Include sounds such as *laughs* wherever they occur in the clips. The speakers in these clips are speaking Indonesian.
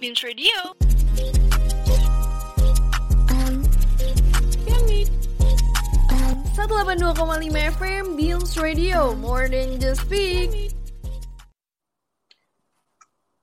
Beams Radio. Satu delapan dua koma lima FM Beams Radio, more than just speak.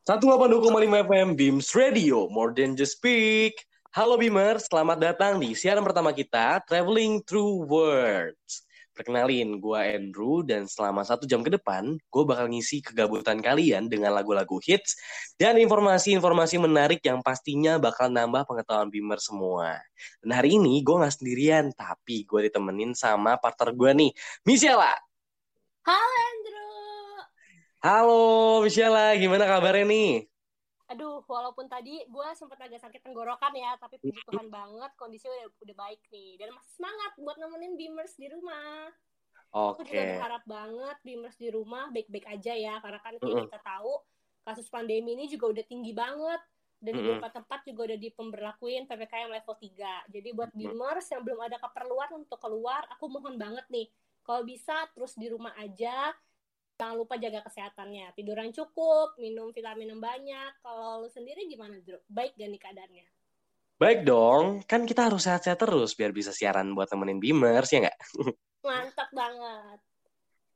182,5 FM Beams Radio, more than just speak. Halo Beamers, selamat datang di siaran pertama kita, Traveling Through Words. Perkenalin, gue Andrew, dan selama satu jam ke depan, gue bakal ngisi kegabutan kalian dengan lagu-lagu hits dan informasi-informasi menarik yang pastinya bakal nambah pengetahuan Beamers semua. Dan hari ini gue gak sendirian, tapi gue ditemenin sama partner gue nih, Michela. Halo Andrew. Halo Michela, gimana kabarnya nih? Aduh, walaupun tadi gue sempat agak sakit tenggorokan ya, tapi puji Tuhan banget kondisinya udah, udah baik nih. Dan masih semangat buat nemenin Beamers di rumah. Aku Oke. juga berharap banget Beamers di rumah baik-baik aja ya, karena kan kayak Mm-mm. kita tahu kasus pandemi ini juga udah tinggi banget. Dan di beberapa tempat juga udah dipemberlakuin PPKM level 3. Jadi buat Mm. Beamers yang belum ada keperluan untuk keluar, aku mohon banget nih, kalau bisa terus di rumah aja, jangan lupa jaga kesehatannya. Tidur yang cukup, minum vitamin yang banyak. Kalau lu sendiri gimana, Drew? Baik gak nih keadaannya? Baik dong, kan kita harus sehat-sehat terus biar bisa siaran buat temenin Beamers, ya nggak? Mantap banget.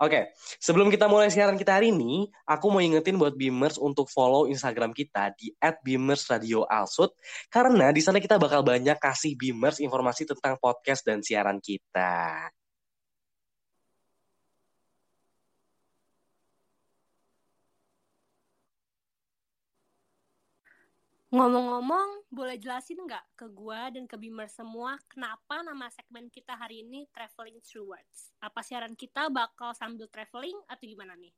Oke, sebelum kita mulai siaran kita hari ini, aku mau ingetin buat Beamers untuk follow Instagram kita di @beamersradioalsut karena di sana kita bakal banyak kasih Beamers informasi tentang podcast dan siaran kita. Ngomong-ngomong, boleh jelasin nggak ke gua dan ke Beamer semua kenapa nama segmen kita hari ini Traveling Through Words? Apa siaran kita bakal sambil traveling atau gimana nih?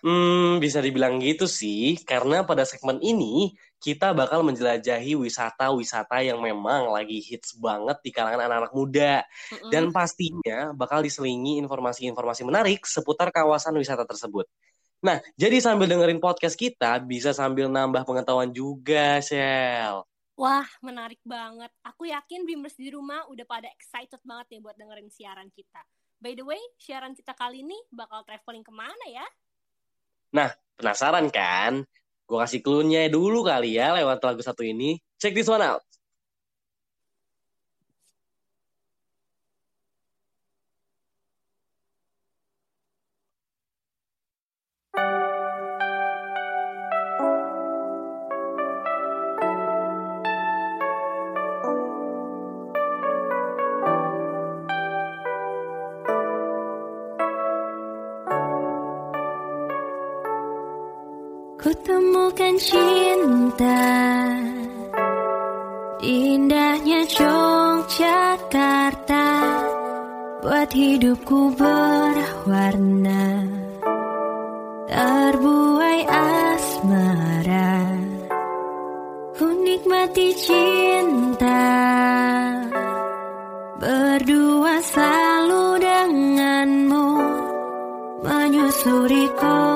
Hmm, bisa dibilang gitu sih, karena pada segmen ini kita bakal menjelajahi wisata-wisata yang memang lagi hits banget di kalangan anak-anak muda. Mm-mm. Dan pastinya bakal diselingi informasi-informasi menarik seputar kawasan wisata tersebut. Nah, jadi sambil dengerin podcast kita, bisa sambil nambah pengetahuan juga, Shell. Wah, menarik banget. Aku yakin Beamers di rumah udah pada excited banget nih buat dengerin siaran kita. By the way, siaran kita kali ini bakal traveling ke mana ya? Penasaran kan? Gue kasih clue-nya dulu kali ya lewat lagu satu ini. Check this one out. Kutemukan cinta. Indahnya Yogyakarta. Buat hidupku berwarna. Terbuai asmara. Ku nikmati cinta. Berdua selalu denganmu. Menyusuri kota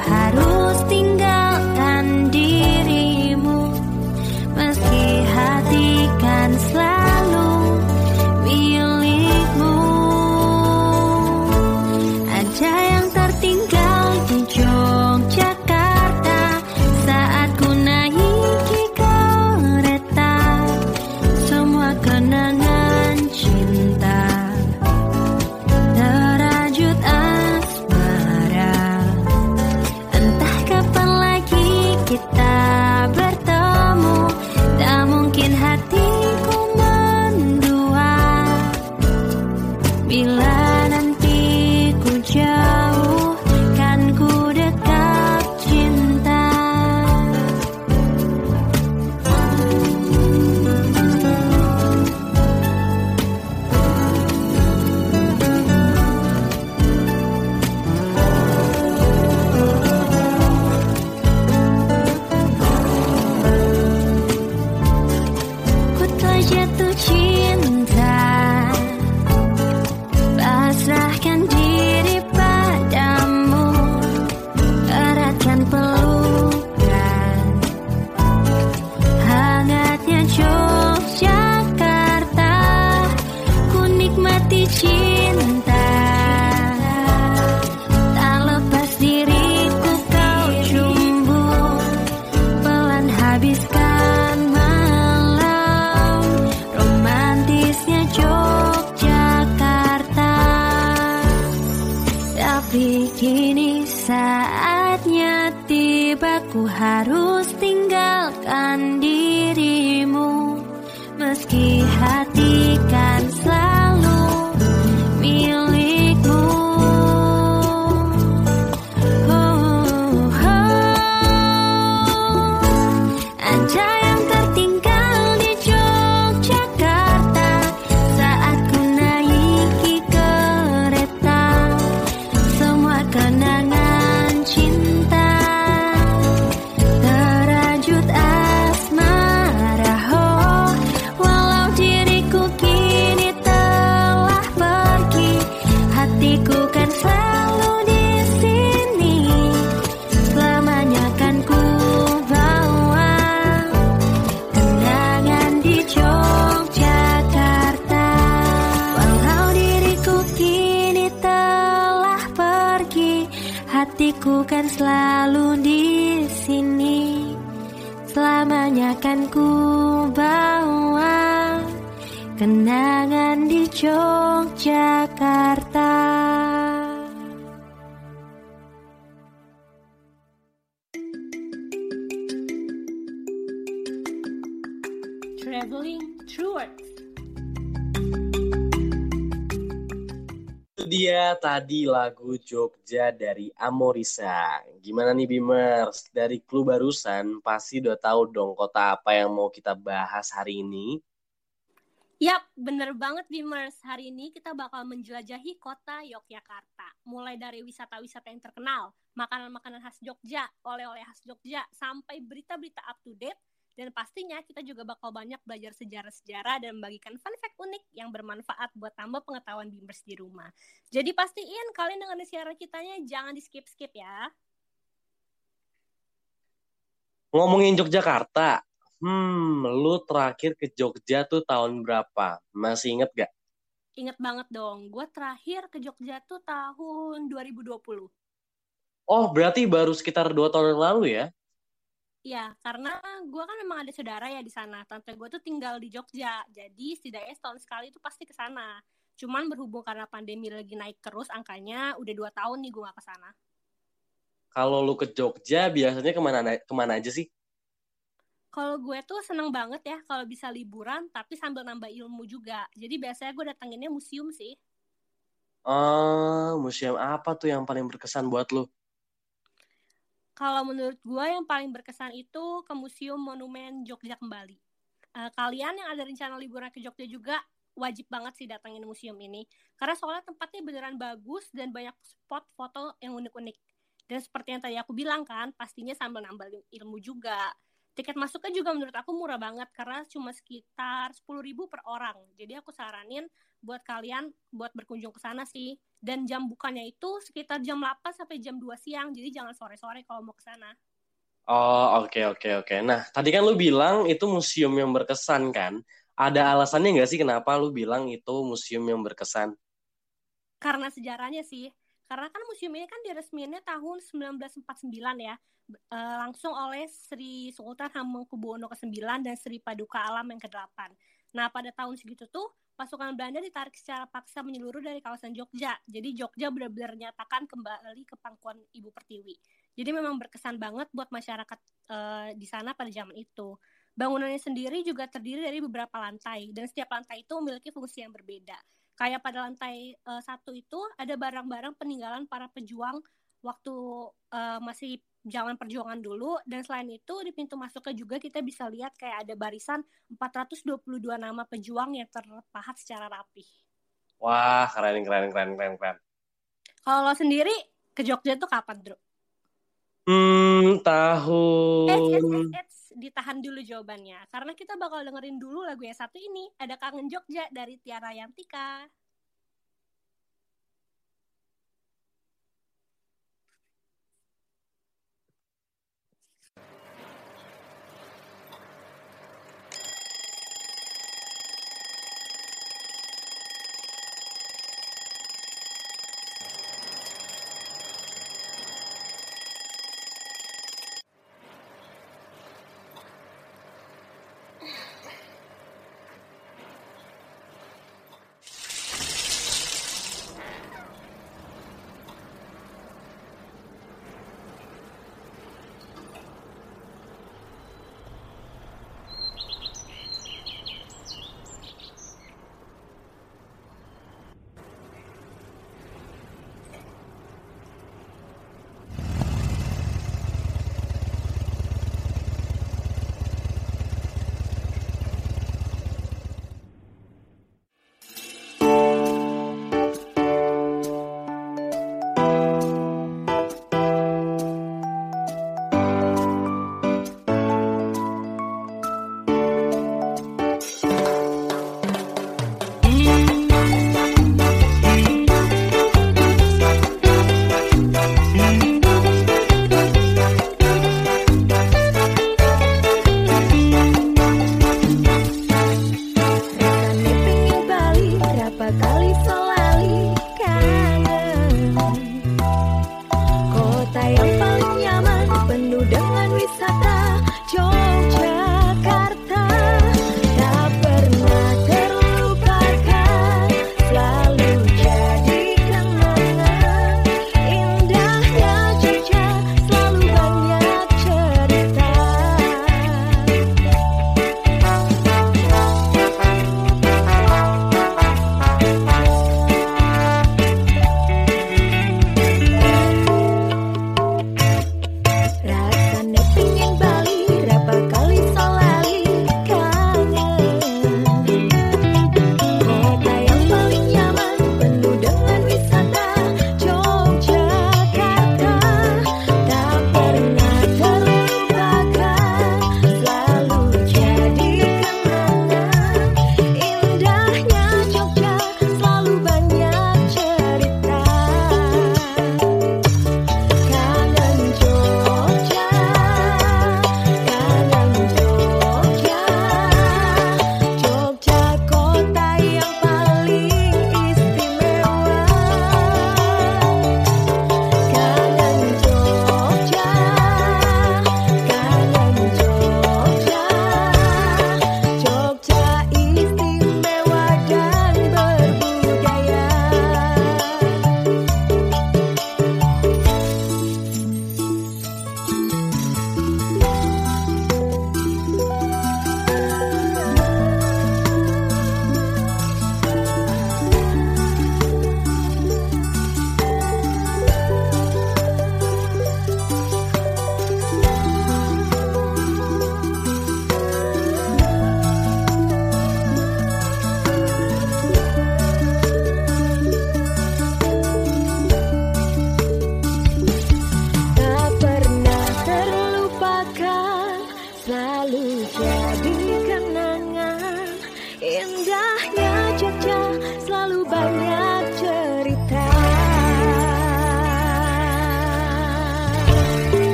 harus tadi lagu Jogja dari Amorisa. Gimana nih Bimers? Dari clue barusan pasti udah tahu dong kota apa yang mau kita bahas hari ini. Yap, bener banget Bimers. Hari ini kita bakal menjelajahi kota Yogyakarta. Mulai dari wisata-wisata yang terkenal, makanan-makanan khas Jogja, oleh-oleh khas Jogja, sampai berita-berita up to date. Dan pastinya kita juga bakal banyak belajar sejarah-sejarah dan membagikan fun fact unik yang bermanfaat buat tambah pengetahuan Bimers di rumah. Jadi pastiin kalian dengerin siaran kitanya jangan di skip-skip ya. Ngomongin Yogyakarta, hmm, lu terakhir ke Jogja tuh tahun berapa? Masih inget gak? Ingat banget dong, gue terakhir ke Jogja tuh tahun 2020. Oh, berarti baru sekitar dua tahun yang lalu ya? Iya, karena gue kan memang ada saudara ya di sana. Tante gue tuh tinggal di Jogja, jadi setidaknya setahun sekali itu pasti ke sana. Cuman berhubung karena pandemi lagi naik terus angkanya, udah dua tahun nih gue gak ke sana. Kalau lu ke Jogja biasanya ke mana ke mana aja sih? Kalau gue tuh seneng banget ya kalau bisa liburan, tapi sambil nambah ilmu juga. Jadi biasanya gue datanginnya museum sih. Oh, museum apa tuh yang paling berkesan buat lu? Kalau menurut gue yang paling berkesan itu ke Museum Monumen Jogja Kembali. Eh, kalian yang ada rencana liburan ke Jogja juga wajib banget sih datangin museum ini. Karena soalnya tempatnya beneran bagus dan banyak spot foto yang unik-unik. Dan seperti yang tadi aku bilang kan, pastinya sambil nambah ilmu juga. Tiket masuknya juga menurut aku murah banget karena cuma sekitar 10.000 per orang. Jadi aku saranin buat kalian buat berkunjung ke sana sih. Dan jam bukanya itu sekitar jam 8 sampai jam 2 siang. Jadi jangan sore-sore kalau mau ke sana. Oh, oke oke oke. Nah, tadi kan lu bilang itu museum yang berkesan kan? Ada alasannya nggak sih kenapa lu bilang itu museum yang berkesan? Karena sejarahnya sih. Karena kan museum ini kan diresmiinnya tahun 1949 ya. Eh, langsung oleh Sri Sultan Hamengkubuwono ke-9 dan Sri Paduka Alam yang ke-8. Nah, pada tahun segitu tuh pasukan Belanda ditarik secara paksa menyeluruh dari kawasan Jogja. Jadi Jogja benar-benar nyatakan kembali ke pangkuan Ibu Pertiwi. Jadi memang berkesan banget buat masyarakat eh, di sana pada zaman itu. Bangunannya sendiri juga terdiri dari beberapa lantai dan setiap lantai itu memiliki fungsi yang berbeda. Kayak pada lantai eh, satu itu ada barang-barang peninggalan para pejuang waktu eh, masih zaman perjuangan dulu dan selain itu di pintu masuknya juga kita bisa lihat kayak ada barisan 422 nama pejuang yang terpahat secara rapih. Wah, keren keren keren keren keren. Kalau lo sendiri ke Jogja tuh kapan, Bro? Hmm, Eits, eits, tahun eits, eits. Ditahan dulu jawabannya. Karena kita bakal dengerin dulu lagu yang satu ini. Ada Kangen Jogja dari Tiara Yantika.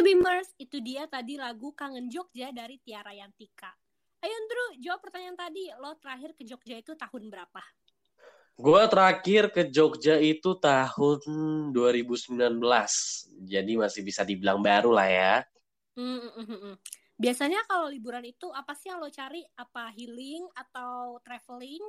Oke itu dia tadi lagu Kangen Jogja dari Tiara Yantika. Ayo Andrew, jawab pertanyaan tadi. Lo terakhir ke Jogja itu tahun berapa? Gue terakhir ke Jogja itu tahun 2019. Jadi masih bisa dibilang baru lah ya. Hmm, hmm, hmm. Biasanya kalau liburan itu apa sih yang lo cari? Apa healing atau traveling?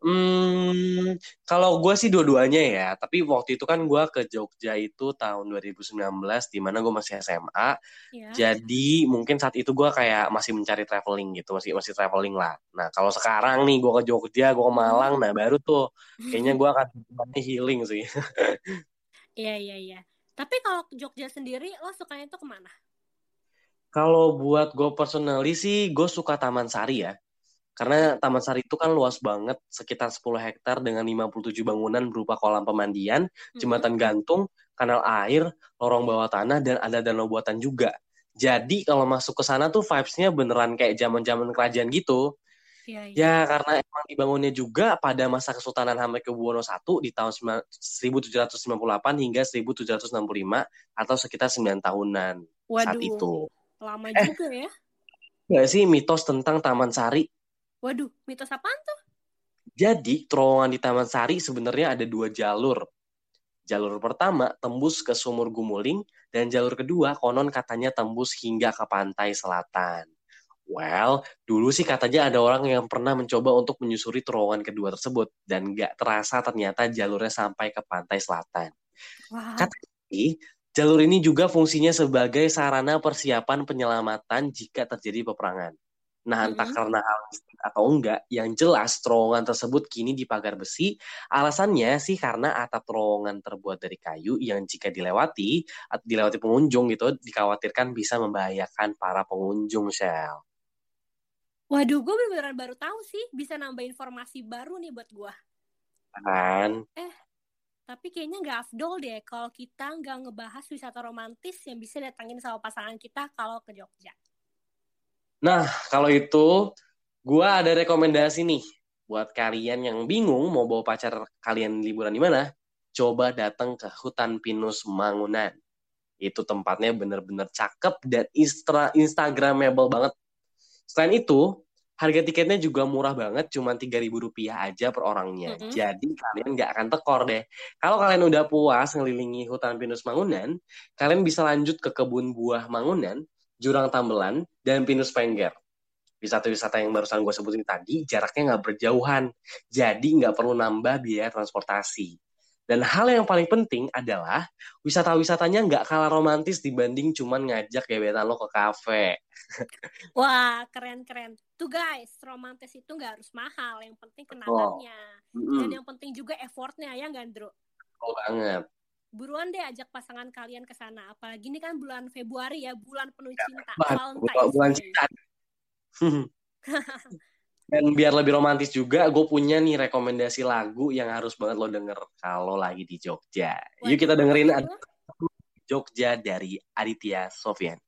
Hmm, kalau gue sih dua-duanya ya. Tapi waktu itu kan gue ke Jogja itu tahun 2019, di mana gue masih SMA. Ya. Jadi mungkin saat itu gue kayak masih mencari traveling gitu, masih masih traveling lah. Nah kalau sekarang nih gue ke Jogja, gue ke Malang, nah baru tuh kayaknya gue akan *laughs* healing sih. *laughs* Iya, iya, iya. Tapi kalau ke Jogja sendiri, lo sukanya itu ke mana? Kalau buat gue personally sih, gue suka Taman Sari ya. Karena Taman Sari itu kan luas banget, sekitar 10 hektar dengan 57 bangunan berupa kolam pemandian, jembatan gantung, kanal air, lorong bawah tanah, dan ada danau buatan juga. Jadi kalau masuk ke sana tuh vibes-nya beneran kayak zaman-zaman kerajaan gitu. Iya, iya. Ya karena emang dibangunnya juga pada masa Kesultanan Hamengkubuwono I di tahun 1798 hingga 1765 atau sekitar 9 tahunan saat Waduh, itu. lama Eh. juga ya. Gak sih mitos tentang Taman Sari? Waduh, mitos apaan tuh? Jadi, terowongan di Taman Sari sebenarnya ada dua jalur. Jalur pertama tembus ke Sumur Gumuling, dan jalur kedua konon katanya tembus hingga ke pantai selatan. Well, dulu sih katanya ada orang yang pernah mencoba untuk menyusuri terowongan kedua tersebut, dan nggak terasa ternyata jalurnya sampai ke pantai selatan. Wah, Tapi, jalur ini juga fungsinya sebagai sarana persiapan penyelamatan jika terjadi peperangan. Nah, entah karena hal atau enggak, yang jelas terowongan tersebut kini dipagar besi. Alasannya sih karena atap terowongan terbuat dari kayu yang jika dilewati, atau dilewati pengunjung gitu, dikhawatirkan bisa membahayakan para pengunjung, Shell. waduh, gue beneran baru tahu sih. Bisa nambah informasi baru nih buat gue. Kan? Tapi kayaknya nggak afdol deh kalau kita nggak ngebahas wisata romantis yang bisa datangin sama pasangan kita kalau ke Jogja. Nah, kalau itu, gua ada rekomendasi nih buat kalian yang bingung mau bawa pacar kalian liburan di mana. Coba datang ke hutan pinus Mangunan. Itu tempatnya bener-bener cakep dan instra instagramable banget. Selain itu, harga tiketnya juga murah banget, cuma Rp3.000 aja per orangnya. Mm-mm. Jadi kalian nggak akan tekor deh. Kalau kalian udah puas ngelilingi hutan pinus Mangunan, kalian bisa lanjut ke kebun buah Mangunan, Jurang Tambelan, dan Pinus Pengger. Wisata-wisata yang barusan gue sebutin tadi, jaraknya nggak berjauhan. Jadi nggak perlu nambah biaya transportasi. Dan hal yang paling penting adalah wisata-wisatanya nggak kalah romantis dibanding cuman ngajak gebetan lo ke kafe. *laughs* Wah, keren-keren. Tuh guys, romantis itu nggak harus mahal. Yang penting kenangannya. Dan Mm-mm, yang penting juga effortnya ya, Gandro. betul banget. Buruan deh ajak pasangan kalian ke sana. Apalagi ini kan bulan Februari ya, bulan penuh cinta. Bulan, Valentine's bulan Day. cinta. *laughs* Dan biar lebih romantis juga, gue punya nih rekomendasi lagu yang harus banget lo denger kalau lagi di Jogja. Yuk kita dengerin? Jogja dari Aditya Sofyan.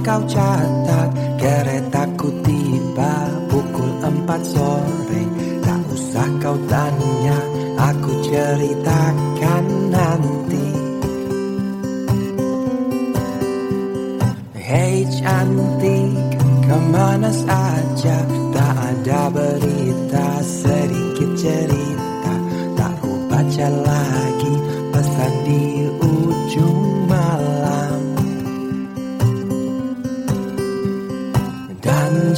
Kau catat. Keretaku tiba pukul 4 sore. Tak usah kau tanya, aku ceritakan nanti. Hei cantik, ke mana saja? Tak ada berita, sedikit cerita. Tak ku baca lagi pesan di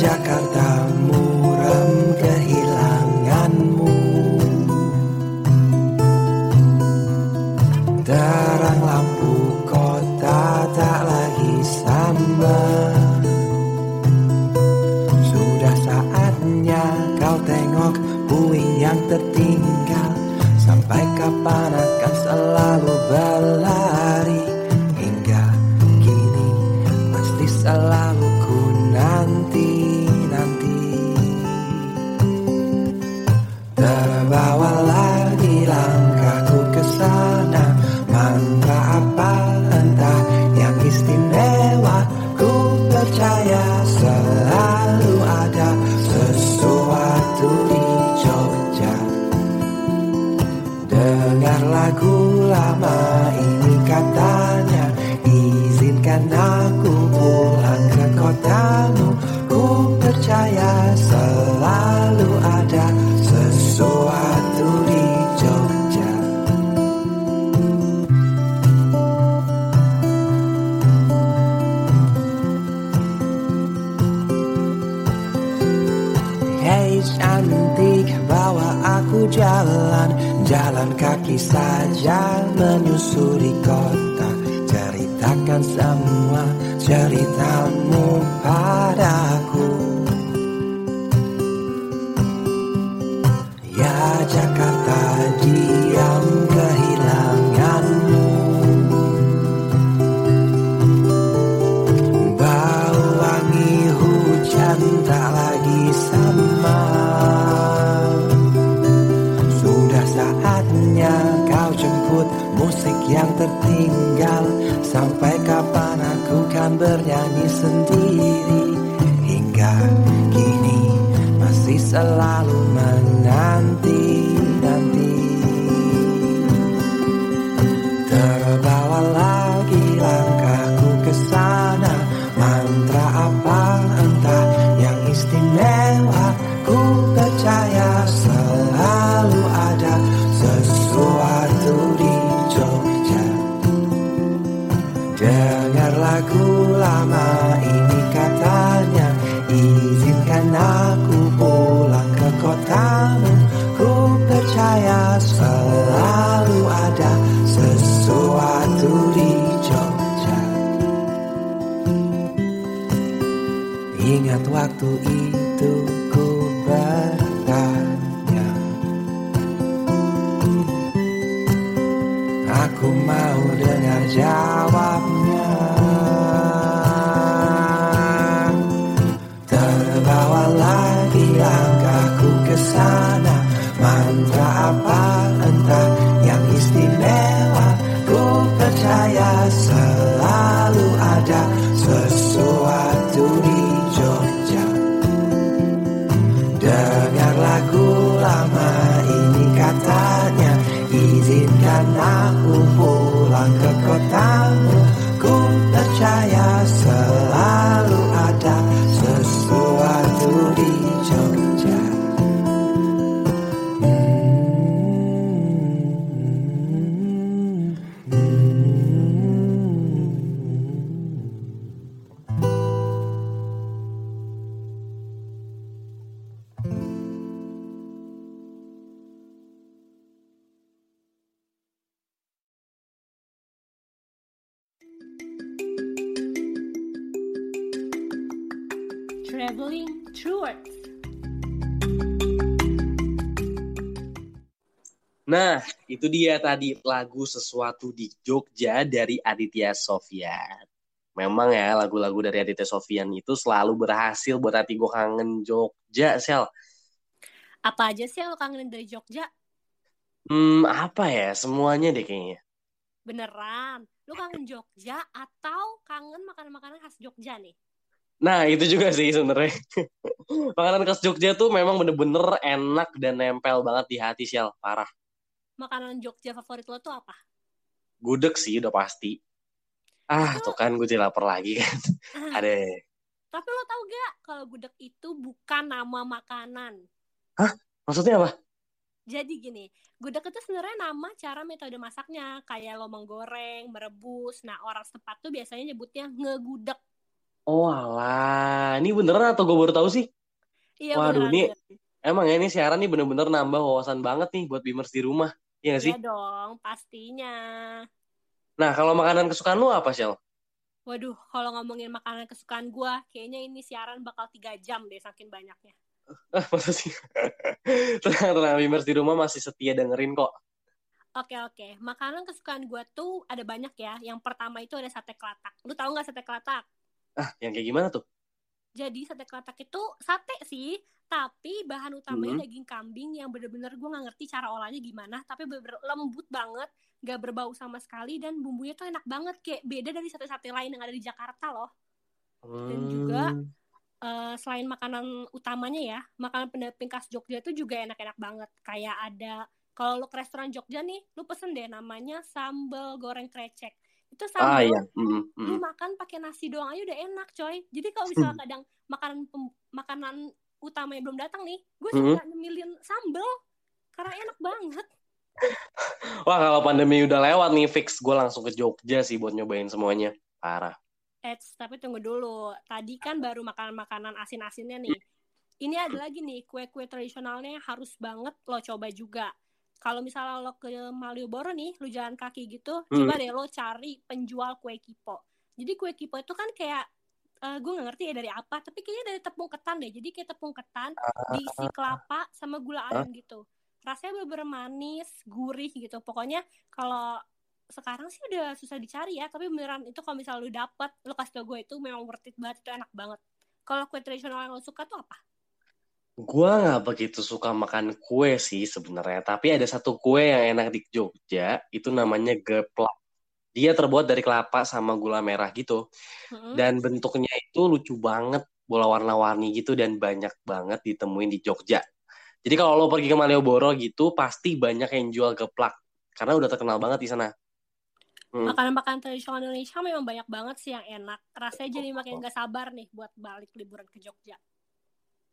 Jakarta muram kehilanganmu. Terang lampu kota tak lagi sama. Sudah saatnya kau tengok puing yang tertinggal. Sampai kapan akan selalu berlari saja menyusuri kota Ceritakan sendiri Hingga kini masih selalu dia tadi lagu sesuatu di Jogja dari Aditya Sofyan. Memang ya lagu-lagu dari Aditya Sofyan itu selalu berhasil buat hati gue kangen Jogja, Sel. Apa aja sih yang lo kangenin dari Jogja? Hmm, apa ya? Semuanya deh kayaknya. Beneran? Lo kangen Jogja atau kangen makanan-makanan khas Jogja nih? Nah, itu juga sih sebenarnya. *laughs* Makanan khas Jogja tuh memang bener-bener enak dan nempel banget di hati, Sel. Parah. Makanan Jogja favorit lo tuh apa? Gudeg sih udah pasti. Ah, tuh kan gue jadi lapar lagi kan. Ada. Tapi lo tau gak kalau gudeg itu bukan nama makanan? Maksudnya apa? Jadi gini, gudeg itu sebenarnya nama cara metode masaknya. Kayak lo menggoreng, merebus. Nah, orang setempat tuh biasanya nyebutnya ngegudeg. Oh alah, ini beneran atau gue baru tahu sih? Iya Waduh, beneran. ini beneran. Emang ya ini siaran nih bener-bener nambah wawasan banget nih buat Bimers di rumah. Iya gak sih? Iya dong, pastinya. Nah, kalau makanan kesukaan lu apa, Shell? Waduh, kalau ngomongin makanan kesukaan gua, kayaknya ini siaran bakal tiga jam deh saking banyaknya. *laughs* Ah, masa sih? *laughs* tenang, tenang. Di rumah masih setia dengerin kok. Oke oke, makanan kesukaan gue tuh ada banyak ya. Yang pertama itu ada sate kelatak. Lu tahu nggak sate kelatak? Ah, yang kayak gimana tuh? Jadi sate kelatak itu sate sih, tapi bahan utamanya Hmm. daging kambing yang bener-bener gue nggak ngerti cara olahnya gimana, tapi bener-bener lembut banget, gak berbau sama sekali dan bumbunya tuh enak banget, kayak beda dari sate-sate lain yang ada di Jakarta loh. Dan juga, Hmm. Eh, selain makanan utamanya ya, makanan pendamping khas Jogja itu juga enak-enak banget. Kayak ada kalau lu ke restoran Jogja nih, lu pesen deh namanya sambal goreng krecek. Itu Ah sambal iya. Mm, lu mm. makan pakai nasi doang aja udah enak, coy. Jadi kalau misalnya *laughs* kadang makanan pem- makanan utamanya belum datang nih, gue Hmm. suka nyemilin sambal karena enak banget. *laughs* Wah kalau pandemi udah lewat nih fix gue langsung ke Jogja sih buat nyobain semuanya. Parah. Eits, tapi tunggu dulu. Tadi kan baru makanan-makanan asin-asinnya nih. Ini ada lagi nih, kue-kue tradisionalnya yang harus banget lo coba juga. Kalau misalnya lo ke Malioboro nih, lo jalan kaki gitu, Hmm. coba deh lo cari penjual kue kipo. Jadi kue kipo itu kan kayak, eh, gue gak ngerti ya dari apa, tapi kayaknya dari tepung ketan deh. Jadi kayak tepung ketan diisi kelapa sama gula aren gitu. Rasanya bener-bener manis, gurih gitu. Pokoknya kalau sekarang sih udah susah dicari ya, tapi beneran itu kalau misalnya lu dapet, lu kasih tau gue itu memang worth it banget, itu enak banget. Kalau kue tradisional yang lo suka tuh apa? Gue nggak begitu suka makan kue sih sebenarnya. Tapi ada satu kue yang enak di Jogja. Itu namanya geplak. Dia terbuat dari kelapa sama gula merah gitu. Mm-mm. Dan bentuknya itu lucu banget. Bola warna-warni gitu. Dan banyak banget ditemuin di Jogja. Jadi kalau lo pergi ke Malioboro gitu. Pasti banyak yang jual geplak. Karena udah terkenal banget di sana. Hmm. Makanan-makanan tradisional Indonesia memang banyak banget sih yang enak. Rasanya jadi makin gak sabar nih buat balik liburan ke Jogja.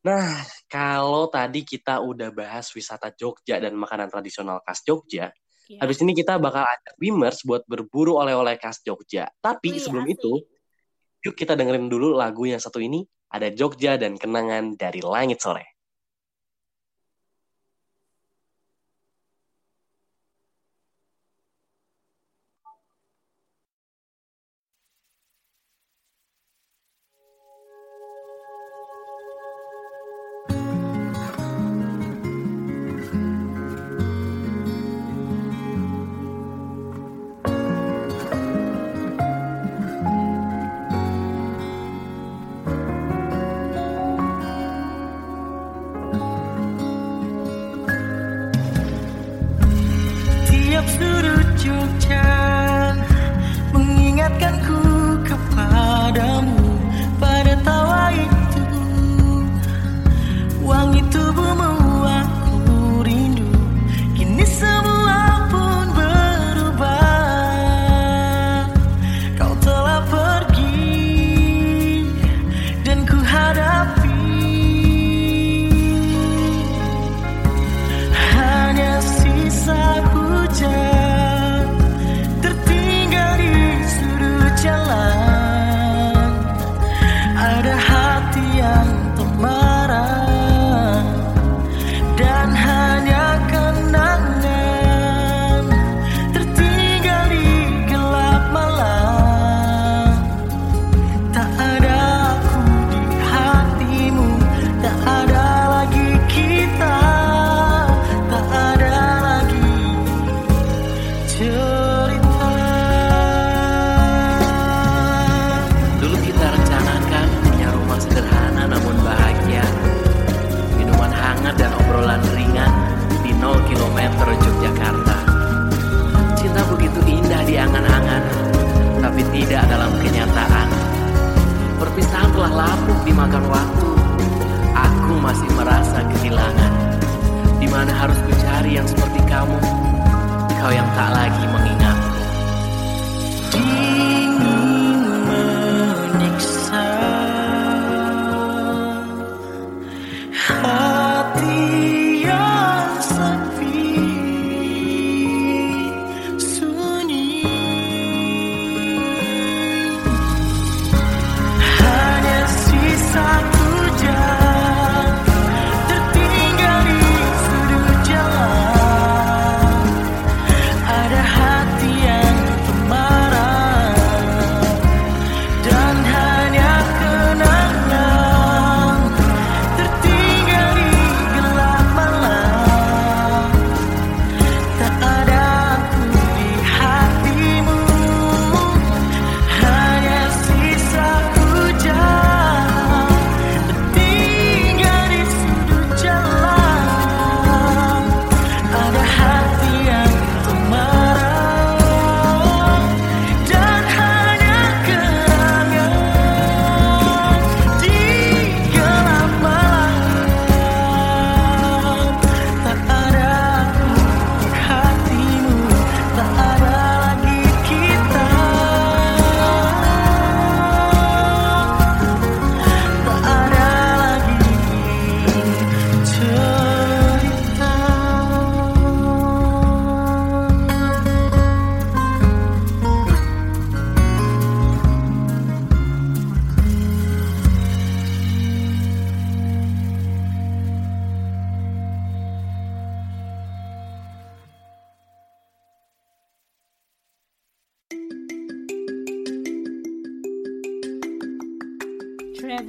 Nah, kalau tadi kita udah bahas wisata Jogja dan makanan tradisional khas Jogja, Ya. habis ini kita bakal ajak Bimers buat berburu oleh-oleh khas Jogja. Tapi Wih, sebelum asik. itu, yuk kita dengerin dulu lagu yang satu ini. Ada Jogja dan Kenangan dari Langit Sore.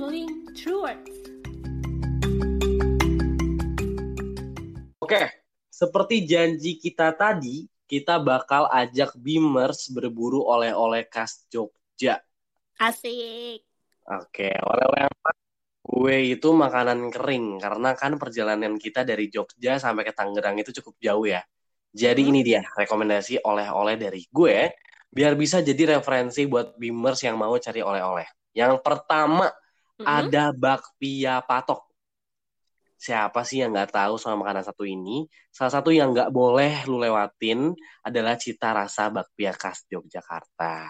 Traveling through. Oke, seperti janji kita tadi, kita bakal ajak Beamers berburu oleh-oleh khas Jogja. Asik. Oke, oleh-oleh apa? Kue itu makanan kering karena kan perjalanan kita dari Jogja sampai ke Tangerang itu cukup jauh ya. Jadi ini dia rekomendasi oleh-oleh dari gue biar bisa jadi referensi buat Beamers yang mau cari oleh-oleh. Yang pertama Mm-mm. ada bakpia patok. Siapa sih yang nggak tahu sama makanan satu ini? Salah satu yang nggak boleh lu lewatin adalah cita rasa bakpia khas Yogyakarta.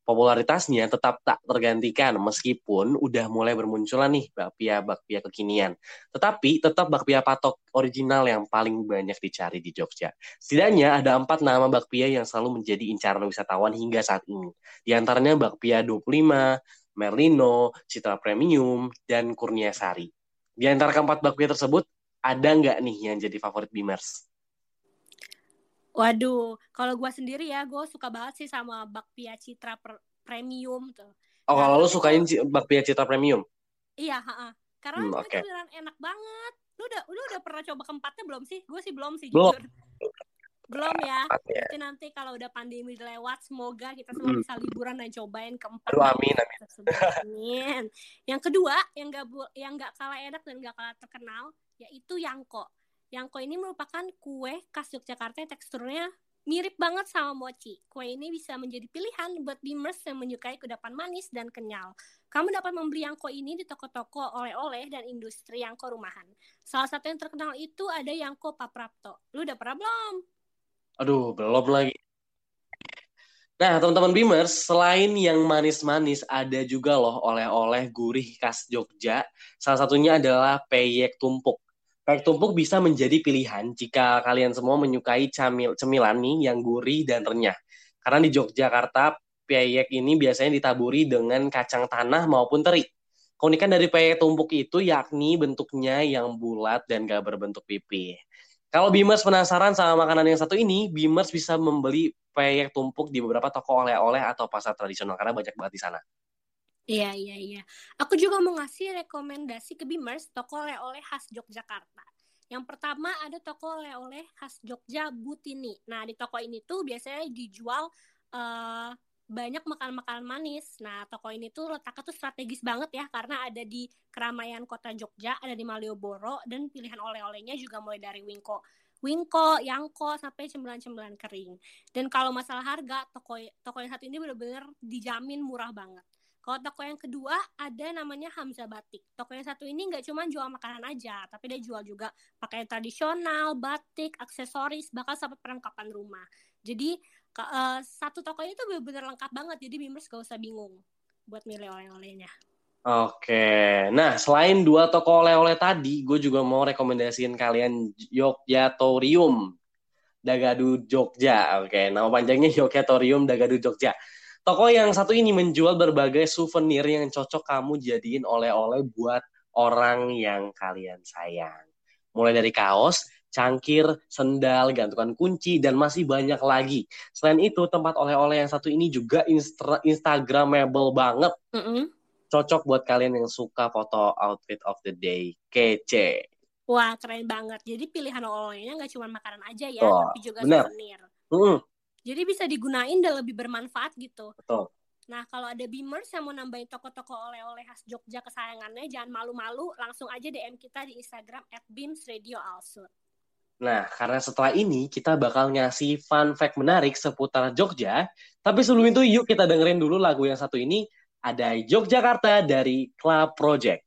Popularitasnya tetap tak tergantikan meskipun udah mulai bermunculan nih bakpia-bakpia kekinian. Tetapi tetap bakpia patok original yang paling banyak dicari di Jogja. Setidaknya ada empat nama bakpia yang selalu menjadi incaran wisatawan hingga saat ini. Di antaranya bakpia 25, Merlino, Citra Premium, dan Kurnia Sari. Di antara keempat bakpia tersebut, ada nggak nih yang jadi favorit Beamers? Waduh, kalau gua sendiri ya, gue suka banget sih sama bakpia Citra Premium tuh. Oh, Nah, kalau lu tapi sukain bakpia Citra Premium? Iya, ha Karena Hmm, itu oke. beneran enak banget. Lu udah lu udah pernah coba keempatnya belum sih? Gue sih belum sih Belum. jujur. Belum ya. Ya. Itu nanti kalau udah pandemi lewat, semoga kita semua Mm. bisa liburan dan cobain keempat. Aduh, amin, amin. Amin. Yang kedua, yang gak bu- yang nggak kalah enak dan gak kalah terkenal, yaitu yangko. Yangko ini merupakan kue khas Yogyakarta yang teksturnya mirip banget sama mochi. Kue ini bisa menjadi pilihan buat beamers yang menyukai kudapan manis dan kenyal. Kamu dapat membeli yangko ini di toko-toko oleh-oleh dan industri yangko rumahan. Salah satu yang terkenal itu ada yangko Paprapto. Lu udah pernah belum? Aduh, belum lagi. Nah, teman-teman Beamers, selain yang manis-manis, ada juga loh oleh-oleh gurih khas Jogja. Salah satunya adalah peyek tumpuk. Peyek tumpuk bisa menjadi pilihan jika kalian semua menyukai camil, cemilan nih yang gurih dan renyah. Karena di Yogyakarta, peyek ini biasanya ditaburi dengan kacang tanah maupun teri. Keunikan dari peyek tumpuk itu yakni bentuknya yang bulat dan gak berbentuk pipih. Kalau Beamers penasaran sama makanan yang satu ini, Beamers bisa membeli peyek tumpuk di beberapa toko oleh-oleh atau pasar tradisional karena banyak banget di sana. Iya, iya, iya. Aku juga mau ngasih rekomendasi ke Beamers toko oleh-oleh khas Yogyakarta. Yang pertama ada toko oleh-oleh khas Jogja Butini. Nah, di toko ini tuh biasanya dijual eh, banyak makanan-makanan manis. Nah, toko ini tuh letaknya tuh strategis banget ya karena ada di keramaian kota Jogja, ada di Malioboro dan pilihan oleh-olehnya juga mulai dari Wingko. Wingko, Yangko sampai cemilan-cemilan kering. Dan kalau masalah harga, toko toko yang satu ini benar-benar dijamin murah banget. Kalau toko yang kedua ada namanya Hamzah Batik. Toko yang satu ini nggak cuma jual makanan aja, tapi dia jual juga pakaian tradisional, batik, aksesoris, bahkan sampai perlengkapan rumah. Jadi eh, satu toko ini tuh benar-benar lengkap banget. Jadi Beamers gak usah bingung buat milih oleh-olehnya. Oke, nah selain dua toko oleh-oleh tadi, gue juga mau rekomendasiin kalian Yogyatorium Dagadu Jogja. Oke, nama panjangnya *laughs* Yogyatorium Dagadu Jogja. Toko yang satu ini menjual berbagai souvenir yang cocok kamu jadiin oleh-oleh buat orang yang kalian sayang. Mulai dari kaos, cangkir, sendal, gantungan kunci, dan masih banyak lagi. Selain itu, tempat oleh-oleh yang satu ini juga instra- Instagramable banget Mm-mm. cocok buat kalian yang suka foto outfit of the day kece. Wah keren banget. Jadi pilihan oleh-olehnya nggak cuma makanan aja ya, Betul, tapi juga benar. souvenir. Mm, Jadi bisa digunain dan lebih bermanfaat gitu. betul. Nah, kalau ada Beamers yang mau nambahin toko-toko oleh-oleh khas Jogja kesayangannya, jangan malu-malu, langsung aja DM kita di Instagram at Beams Radio Also. Nah, karena setelah ini kita bakal ngasih fun fact menarik seputar Jogja. Tapi sebelum itu yuk kita dengerin dulu lagu yang satu ini. Ada Yogyakarta dari Club Project.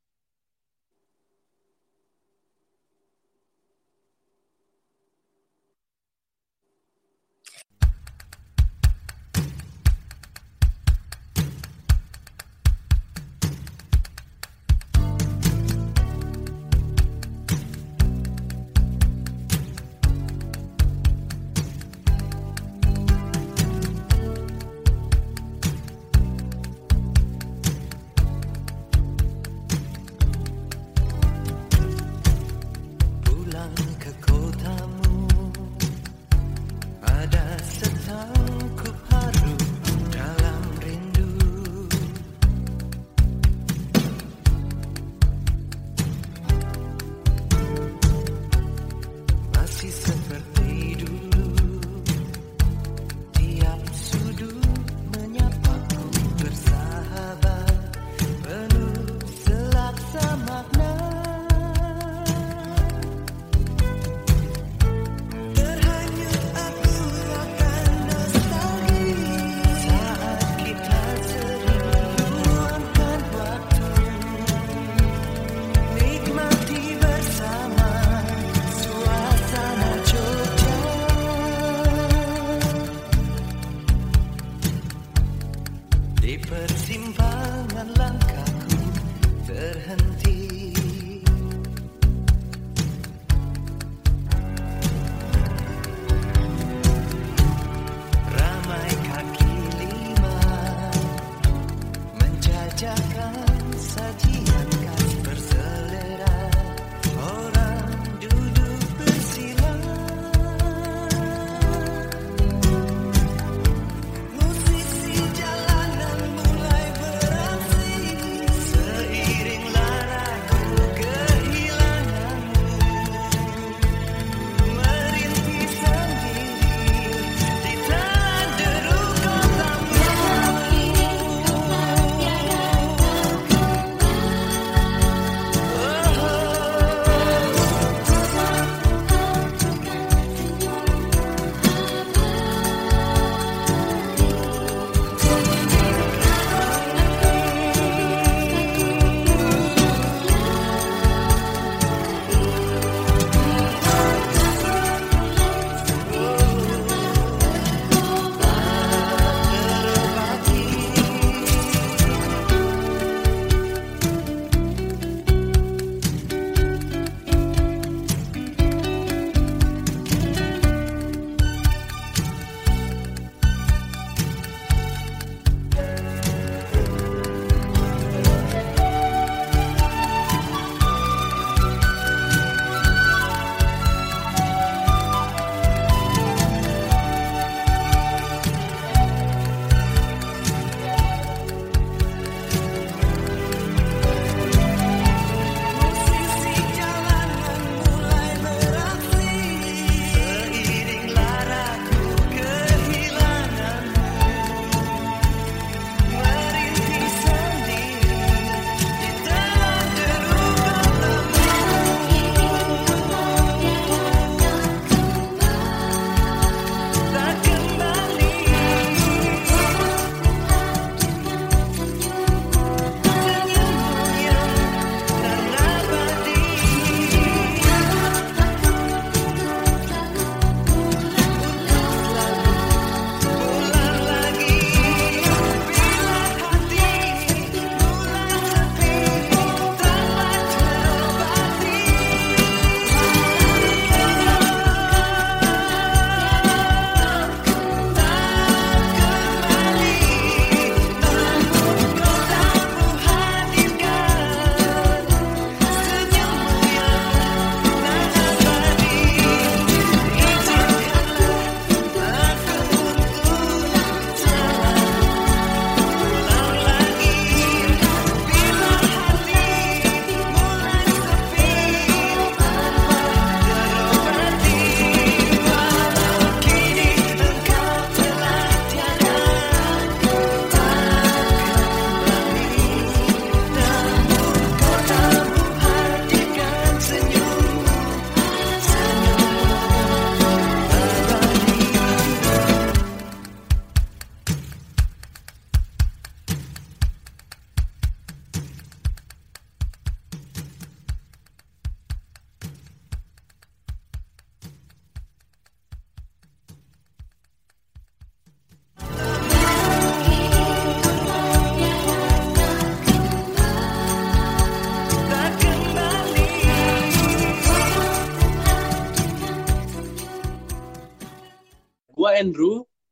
Yeah.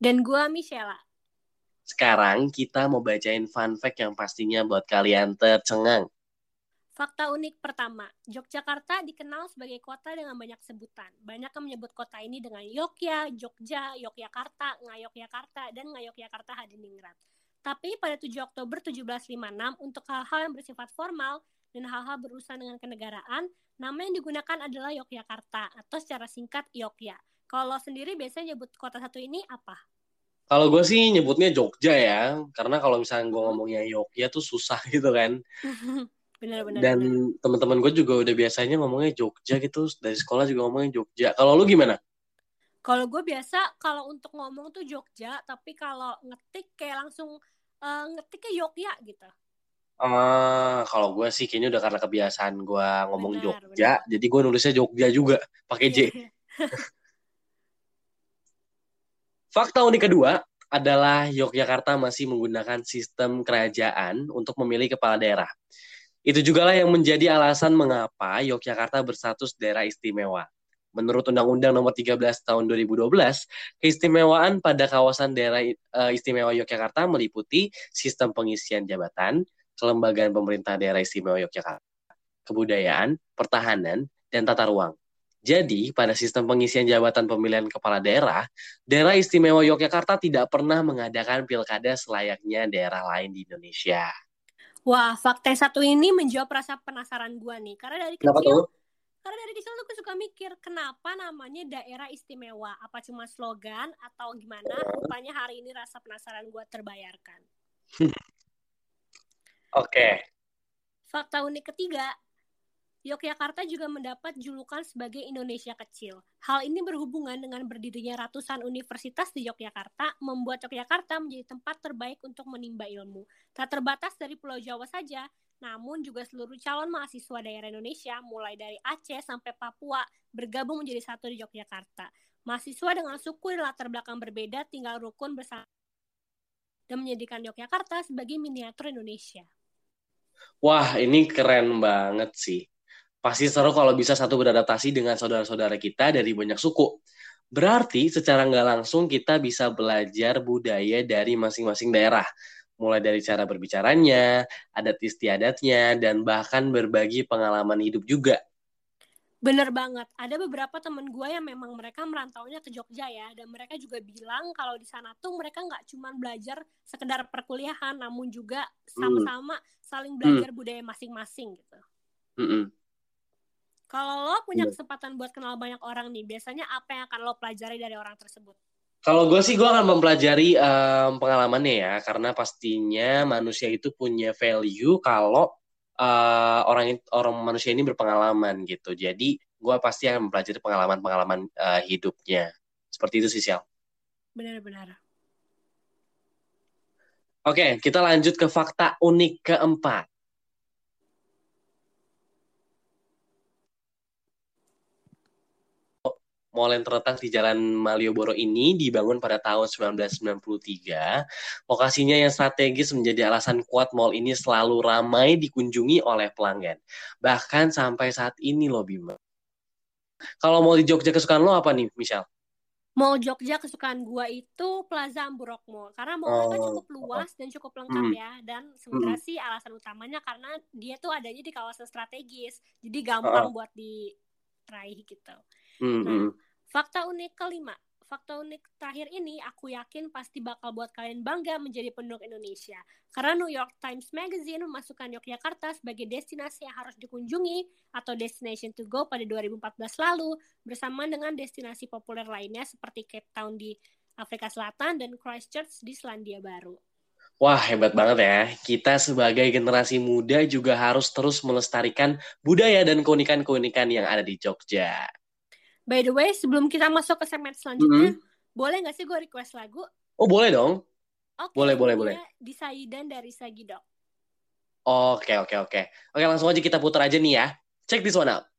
Dan gua Michela. Sekarang kita mau bacain fun fact yang pastinya buat kalian tercengang. Fakta unik pertama, Yogyakarta dikenal sebagai kota dengan banyak sebutan. Banyak yang menyebut kota ini dengan Yogya, Jogja, Yogyakarta, Ngayogyakarta, dan Ngayogyakarta Hadiningrat. Tapi pada 7 Oktober 1756, untuk hal-hal yang bersifat formal dan hal-hal berurusan dengan kenegaraan, Nama yang digunakan adalah Yogyakarta atau secara singkat Yogya. Kalau sendiri biasanya nyebut kota satu ini apa? Kalau gue sih nyebutnya Jogja ya, karena kalau misalnya gue Hmm. ngomongnya Yogya tuh susah *laughs* gitu kan. *laughs* Benar-benar. Dan teman-teman gue juga udah biasanya ngomongnya Jogja gitu, dari sekolah juga ngomongnya Jogja. Kalau lu gimana? Kalau gue biasa kalau untuk ngomong tuh Jogja, tapi kalau ngetik kayak langsung eh, ngetiknya Yogya gitu. Ah, kalau gue sih kayaknya udah karena kebiasaan gue ngomong Benar, Jogja, jadi gue nulisnya Jogja juga pakai J. Fakta unik kedua adalah Yogyakarta masih menggunakan sistem kerajaan untuk memilih kepala daerah. Itu juga lah yang menjadi alasan mengapa Yogyakarta berstatus daerah istimewa. Menurut Undang-Undang Nomor 13 Tahun 2012, keistimewaan pada kawasan daerah eh, istimewa Yogyakarta meliputi sistem pengisian jabatan, kelembagaan pemerintah daerah istimewa Yogyakarta, kebudayaan, pertahanan, dan tata ruang. Jadi, pada sistem pengisian jabatan pemilihan kepala daerah, daerah istimewa Yogyakarta tidak pernah mengadakan pilkada selayaknya daerah lain di Indonesia. Wah, fakta yang satu ini menjawab rasa penasaran gue nih. Karena dari kecil, karena dari kecil tuh gue suka mikir kenapa namanya daerah istimewa? Apa cuma slogan atau gimana? Rupanya hari ini rasa penasaran gue terbayarkan. *laughs* Oke. Fakta unik ketiga, Yogyakarta juga mendapat julukan sebagai Indonesia kecil. Hal ini berhubungan dengan berdirinya ratusan universitas di Yogyakarta, membuat Yogyakarta menjadi tempat terbaik untuk menimba ilmu. Tak terbatas dari Pulau Jawa saja, namun juga seluruh calon mahasiswa daerah Indonesia, mulai dari Aceh sampai Papua, bergabung menjadi satu di Yogyakarta. Mahasiswa dengan suku dan latar belakang berbeda tinggal rukun bersama dan menjadikan Yogyakarta sebagai miniatur Indonesia. Wah, ini keren banget sih. Pasti seru kalau bisa satu beradaptasi dengan saudara-saudara kita dari banyak suku. Berarti secara nggak langsung kita bisa belajar budaya dari masing-masing daerah. Mulai dari cara berbicaranya, adat istiadatnya, dan bahkan berbagi pengalaman hidup juga. Bener banget. Ada beberapa temen gue yang memang mereka merantaunya ke Jogja ya, dan mereka juga bilang kalau di sana tuh mereka nggak cuma belajar sekedar perkuliahan, namun juga sama-sama saling belajar budaya masing-masing gitu. Mm-mm. Kalau lo punya Iya. kesempatan buat kenal banyak orang nih, biasanya apa yang akan lo pelajari dari orang tersebut? Kalau gue sih gue akan mempelajari em, pengalamannya ya, karena pastinya manusia itu punya value kalau eh, orang orang manusia ini berpengalaman gitu. Jadi gue pasti akan mempelajari pengalaman-pengalaman eh, hidupnya. Seperti itu sih, Sial. Benar-benar. Oke, kita lanjut ke fakta unik keempat. Mall yang terletak di Jalan Malioboro ini dibangun pada tahun 1993. Lokasinya yang strategis menjadi alasan kuat mall ini selalu ramai dikunjungi oleh pelanggan. Bahkan sampai saat ini loh Bima. Kalau mau di Jogja kesukaan lo apa nih, Michelle? Mall Jogja kesukaan gua itu Plaza Amburok Mall karena mallnya kan Oh. cukup luas dan cukup lengkap Hmm. ya dan sebenarnya sih alasan utamanya karena dia tuh adanya di kawasan strategis jadi gampang buat diraih gitu. Hmm, Nah, fakta unik kelima, fakta unik terakhir ini aku yakin pasti bakal buat kalian bangga menjadi penduduk Indonesia karena New York Times Magazine memasukkan Yogyakarta sebagai destinasi yang harus dikunjungi atau destination to go pada 2014 lalu bersama dengan destinasi populer lainnya seperti Cape Town di Afrika Selatan dan Christchurch di Selandia Baru. Wah, hebat banget ya. Kita sebagai generasi muda juga harus terus melestarikan budaya dan keunikan-keunikan yang ada di Jogja. By the way, sebelum kita masuk ke segmen selanjutnya, boleh nggak sih gue request lagu? Oh, boleh dong. Oke, Boleh, boleh, boleh. dia Disaidan dari Sagidok. Oke, oke, oke. Oke, langsung aja kita putar aja nih ya. Check this one out.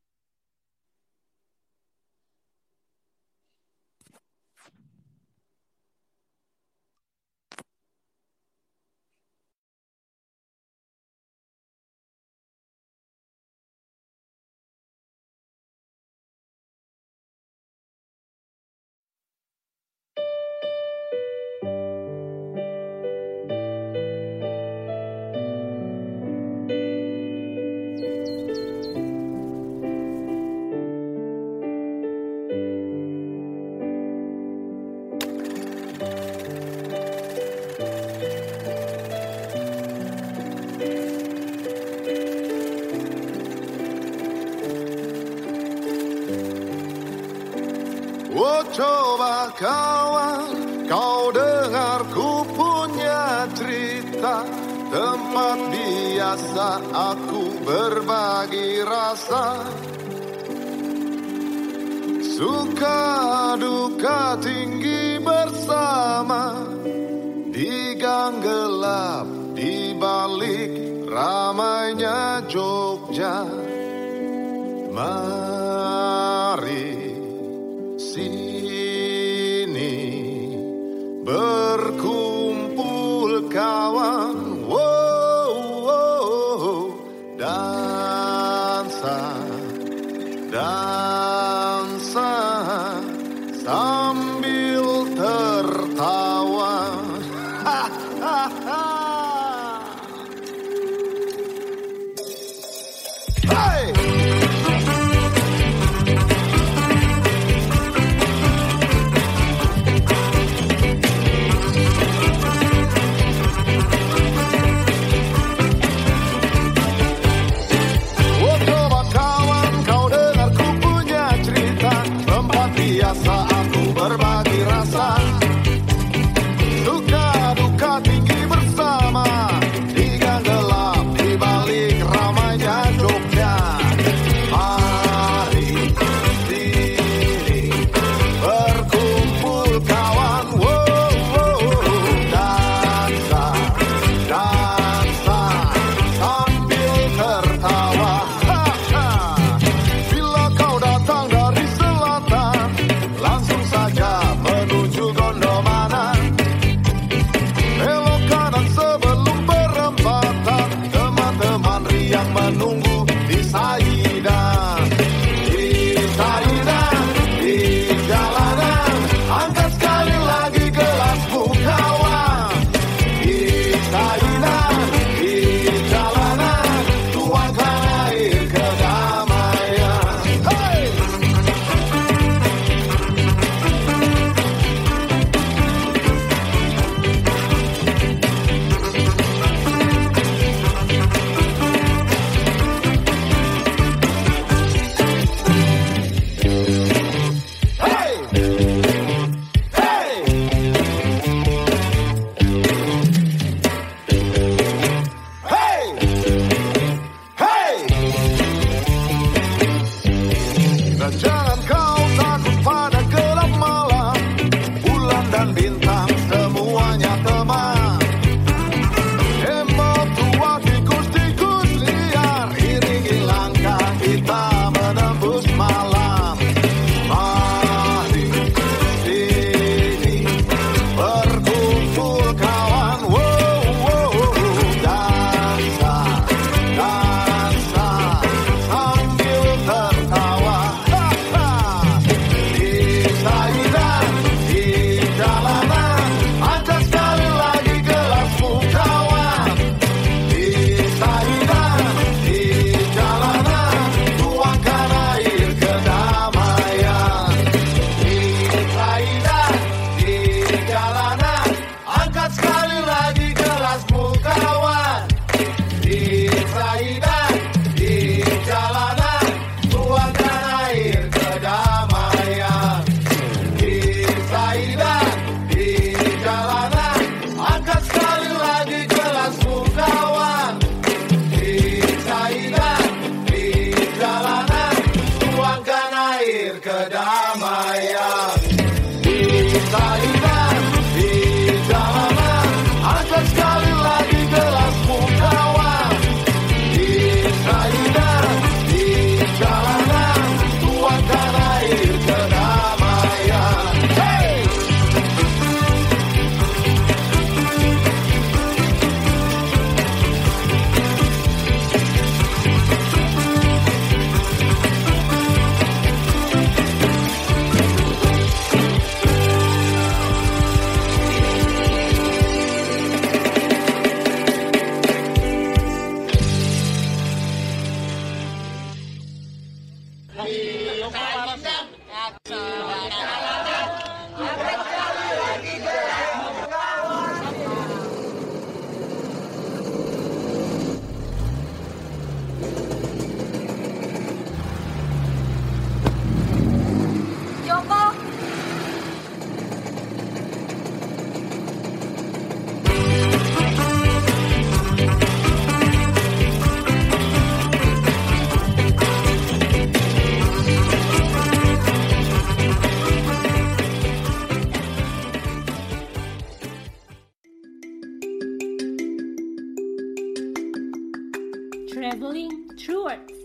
Traveling Through Words.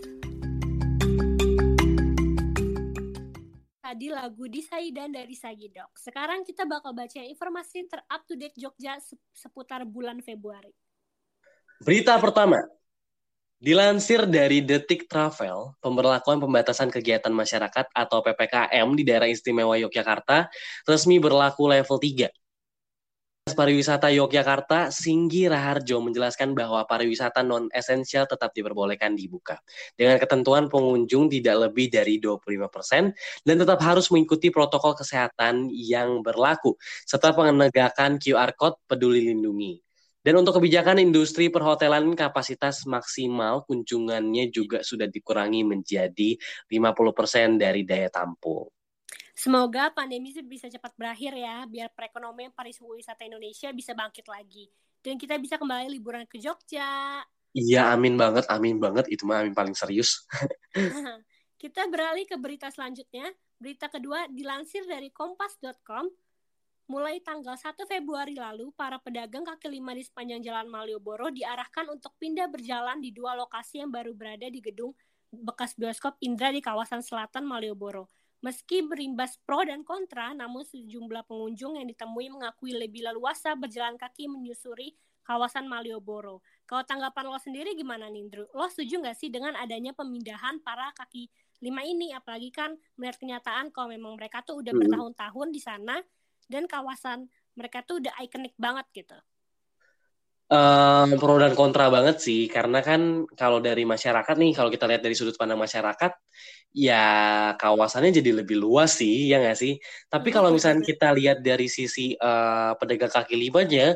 Tadi lagu Disaidan dari Sagidok. Sekarang kita bakal baca informasi terup to date Jogja seputar bulan Februari. Berita pertama. Dilansir dari Detik Travel, pemberlakuan pembatasan kegiatan masyarakat atau PPKM di daerah istimewa Yogyakarta resmi berlaku level 3 Pariwisata Yogyakarta, Singgi Raharjo menjelaskan bahwa pariwisata non-esensial tetap diperbolehkan dibuka. Dengan ketentuan pengunjung tidak lebih dari 25% dan tetap harus mengikuti protokol kesehatan yang berlaku, serta penegakan QR Code peduli lindungi. Dan untuk kebijakan industri perhotelan kapasitas maksimal kunjungannya juga sudah dikurangi menjadi 50% dari daya tampung. Semoga pandemi bisa cepat berakhir ya, biar perekonomian pariwisata Indonesia bisa bangkit lagi. Dan kita bisa kembali liburan ke Jogja. Iya, amin banget, amin banget. Itu mah amin paling serius. *laughs* kita beralih ke berita selanjutnya. Berita kedua dilansir dari kompas.com. Mulai tanggal 1 Februari lalu, para pedagang kaki lima di sepanjang Jalan Malioboro diarahkan untuk pindah berjalan di dua lokasi yang baru berada di gedung bekas bioskop Indra di kawasan selatan Malioboro. Meski berimbas pro dan kontra, namun sejumlah pengunjung yang ditemui mengakui lebih leluasa berjalan kaki menyusuri kawasan Malioboro. Kalau tanggapan lo sendiri gimana nih, Indro? Lo setuju nggak sih dengan adanya pemindahan para kaki lima ini? Apalagi kan melihat kenyataan kalau memang mereka tuh udah Hmm. bertahun-tahun di sana dan kawasan mereka tuh udah ikonik banget gitu. Em, pro dan kontra banget sih, karena kan kalau dari masyarakat nih, kalau kita lihat dari sudut pandang masyarakat, ya kawasannya jadi lebih luas sih, ya nggak sih? Tapi kalau misalnya kita lihat dari sisi eh, pedagang kaki limanya,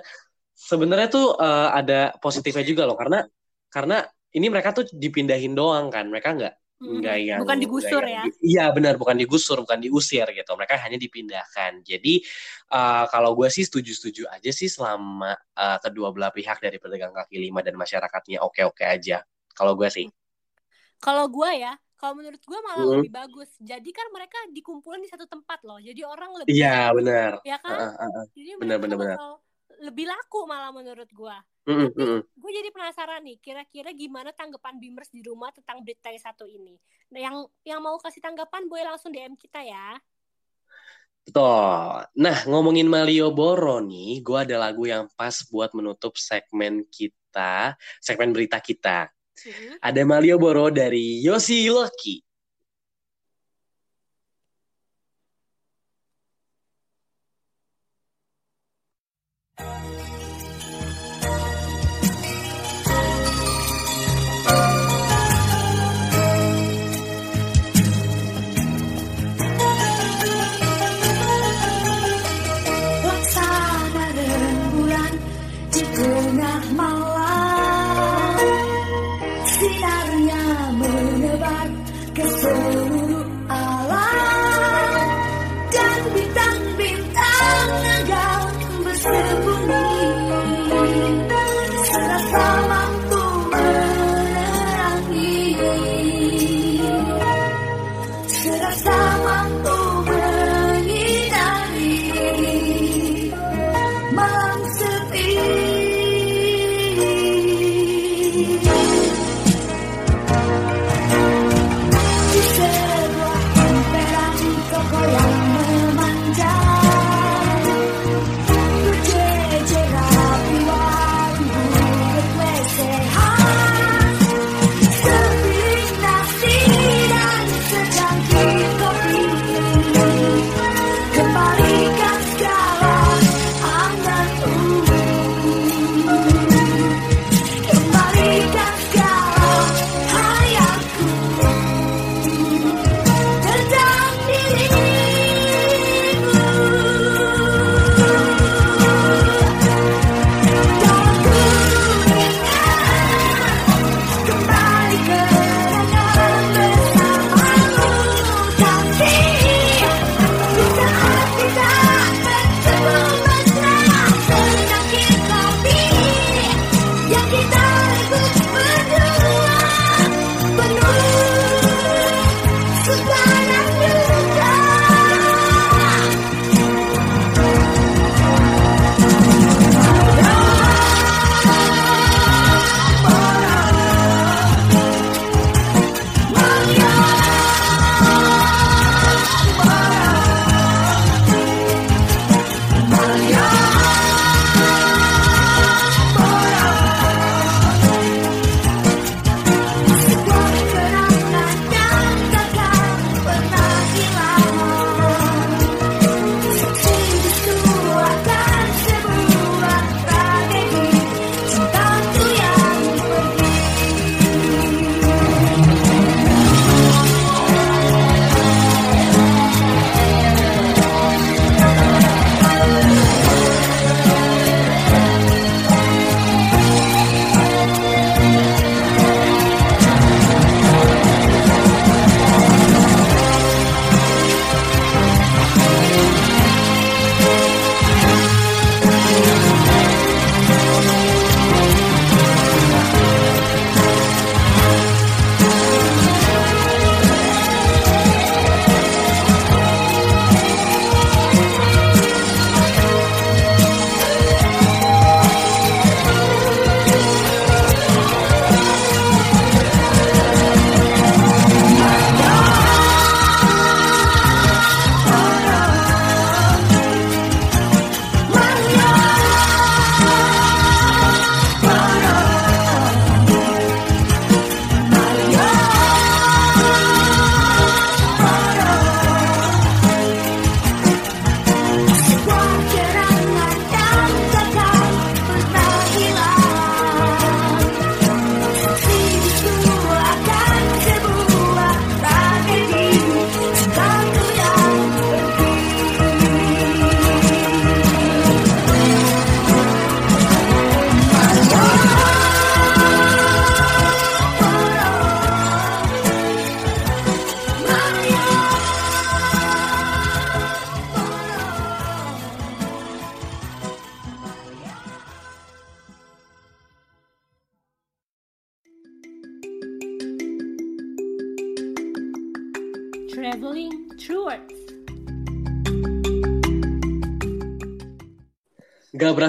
sebenarnya tuh eh, ada positifnya juga loh, karena karena ini mereka tuh dipindahin doang kan, mereka nggak Mm-mm. nggak yang Bukan digusur nggak ya. yang- Iya benar, bukan digusur, bukan diusir gitu. Mereka hanya dipindahkan. Jadi eh, kalau gue sih setuju-setuju aja sih selama eh, kedua belah pihak dari pedagang kaki lima dan masyarakatnya oke-oke aja. Kalau gue sih. Kalau gue ya, kalau menurut gue malah Hmm. lebih bagus. Jadi kan mereka dikumpulin di satu tempat loh. Jadi orang lebih Iya benar. ya kan? Heeh, heeh. Jadi Benar, lebih laku malah menurut gue. Mm-mm. gue jadi penasaran nih, kira-kira gimana tanggapan Bimers di rumah tentang berita yang satu ini? Nah, yang yang mau kasih tanggapan boleh langsung DM kita ya. Betul. Nah, ngomongin Malioboro nih, gue ada lagu yang pas buat menutup segmen kita, segmen berita kita. Mhm. Ada Malioboro dari Yosi Loki.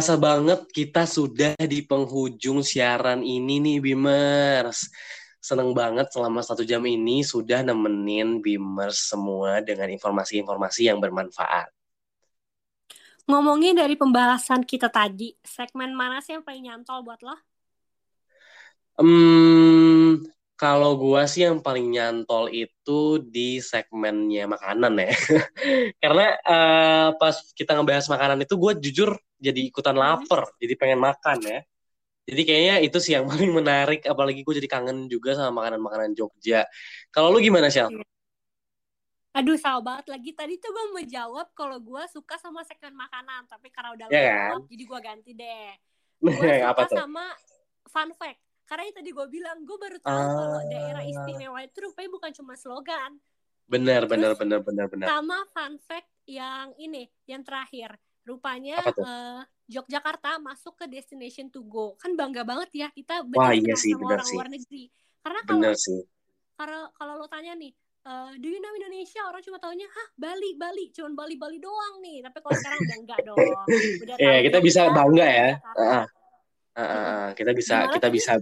Gak berasa banget kita sudah di penghujung siaran ini nih Bimers. Seneng banget selama satu jam ini sudah nemenin Bimers semua dengan informasi-informasi yang bermanfaat. Ngomongin dari pembahasan kita tadi, segmen mana sih yang paling nyantol buat lo? Hmm, kalau gua sih yang paling nyantol itu di segmennya makanan ya. *laughs* Karena eh, pas kita ngebahas makanan itu gue jujur jadi ikutan lapar, jadi pengen makan ya. Jadi kayaknya itu sih yang *laughs* paling menarik, apalagi gue jadi kangen juga sama makanan-makanan Jogja. Kalau lu gimana, Shell? Aduh, salah banget lagi. Tadi tuh gue mau jawab kalau gue suka sama segmen makanan, tapi karena udah Ya jawab, kan? jadi gue ganti deh. *laughs* Gue Apa suka tuh? sama fun fact. Karena yang tadi gue bilang, gue baru tahu Ah. kalau daerah istimewa itu rupanya bukan cuma slogan. Bener, Terus- bener, bener, bener. Sama fun fact yang ini, yang terakhir. Rupanya eh, Yogyakarta masuk ke destination to go. Kan bangga banget ya kita Wah, benar iya sih, sama orang sih. luar negeri. Karena kalau kalau kalau lo tanya nih, eh, do you know Indonesia? Orang cuma taunya, hah Bali, Bali, cuman Bali, Bali doang nih. Tapi kalau sekarang udah enggak *laughs* dong. Udah Iya, tahu kita bisa bangga ya. Ah, ah, ah. Kita bisa, Gimana kita tadi? bisa.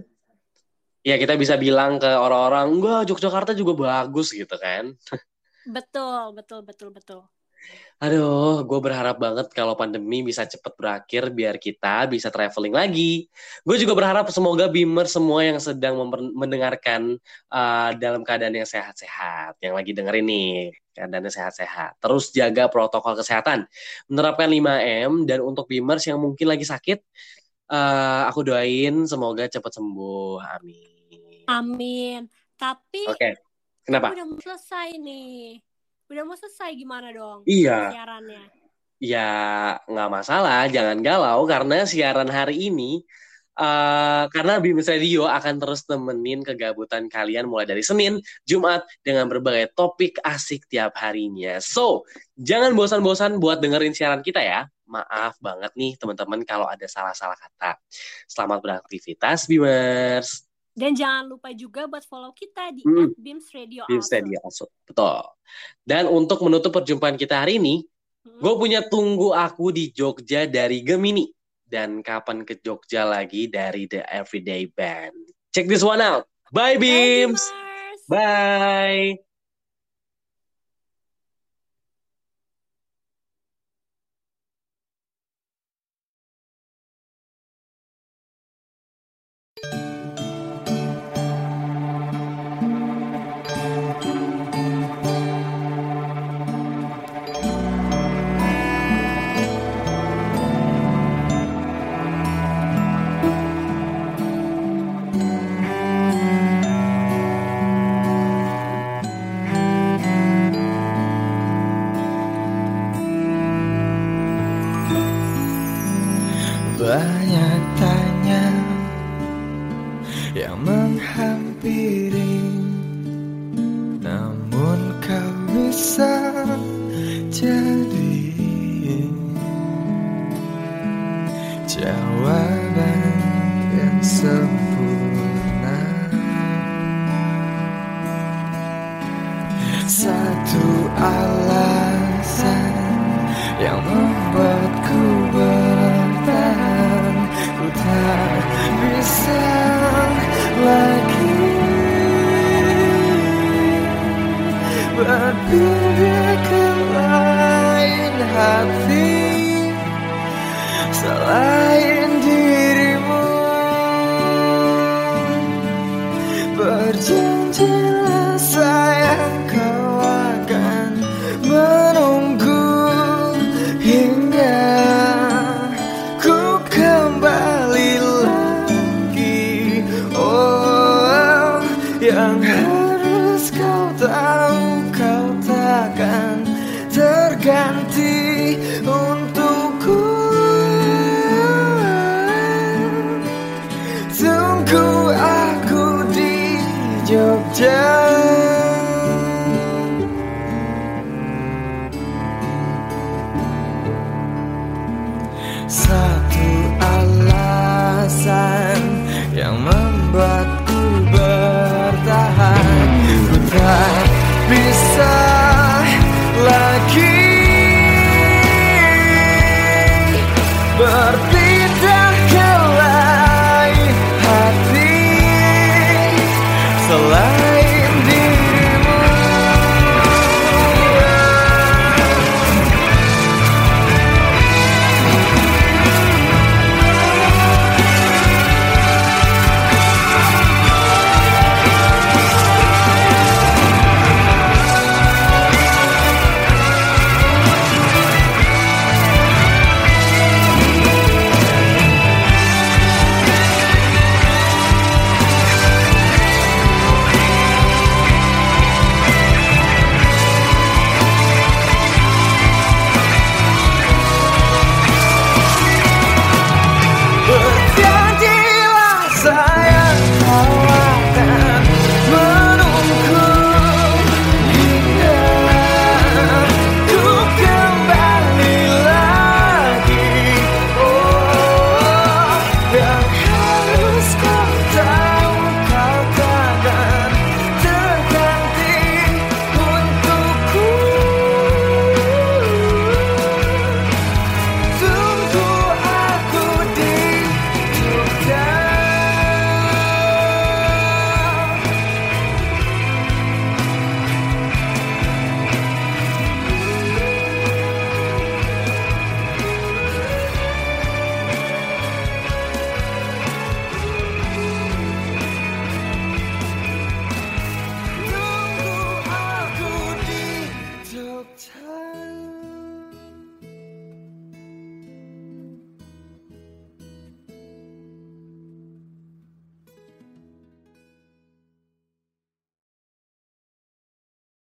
Ya kita bisa bilang ke orang-orang, enggak Yogyakarta juga bagus gitu kan. Betul, betul, betul, betul. Aduh, gue berharap banget kalau pandemi bisa cepet berakhir biar kita bisa traveling lagi. Gue juga berharap semoga Bimer semua yang sedang mendengarkan uh, dalam keadaan yang sehat-sehat, yang lagi dengerin nih keadaannya sehat-sehat. Terus jaga protokol kesehatan, menerapkan 5M dan untuk Bimers yang mungkin lagi sakit, uh, aku doain semoga cepat sembuh. Amin. Amin. Tapi Oke, kenapa? udah selesai nih. Udah mau selesai gimana dong Iya. siarannya? Ya, nggak masalah, jangan galau karena siaran hari ini eh karena Bims Radio akan terus temenin kegabutan kalian mulai dari Senin, Jumat dengan berbagai topik asik tiap harinya. So, jangan bosan-bosan buat dengerin siaran kita ya. Maaf banget nih teman-teman kalau ada salah-salah kata. Selamat beraktivitas, Bimers. Dan jangan lupa juga buat follow kita di Hmm. @bims Radio Bims Also. Radio Also. Betul. Dan untuk menutup perjumpaan kita hari ini, Hmm. Gue punya tunggu aku di Jogja dari Gemini. Dan kapan ke Jogja lagi dari The Everyday Band. Check this one out. Bye, Beams. Bye.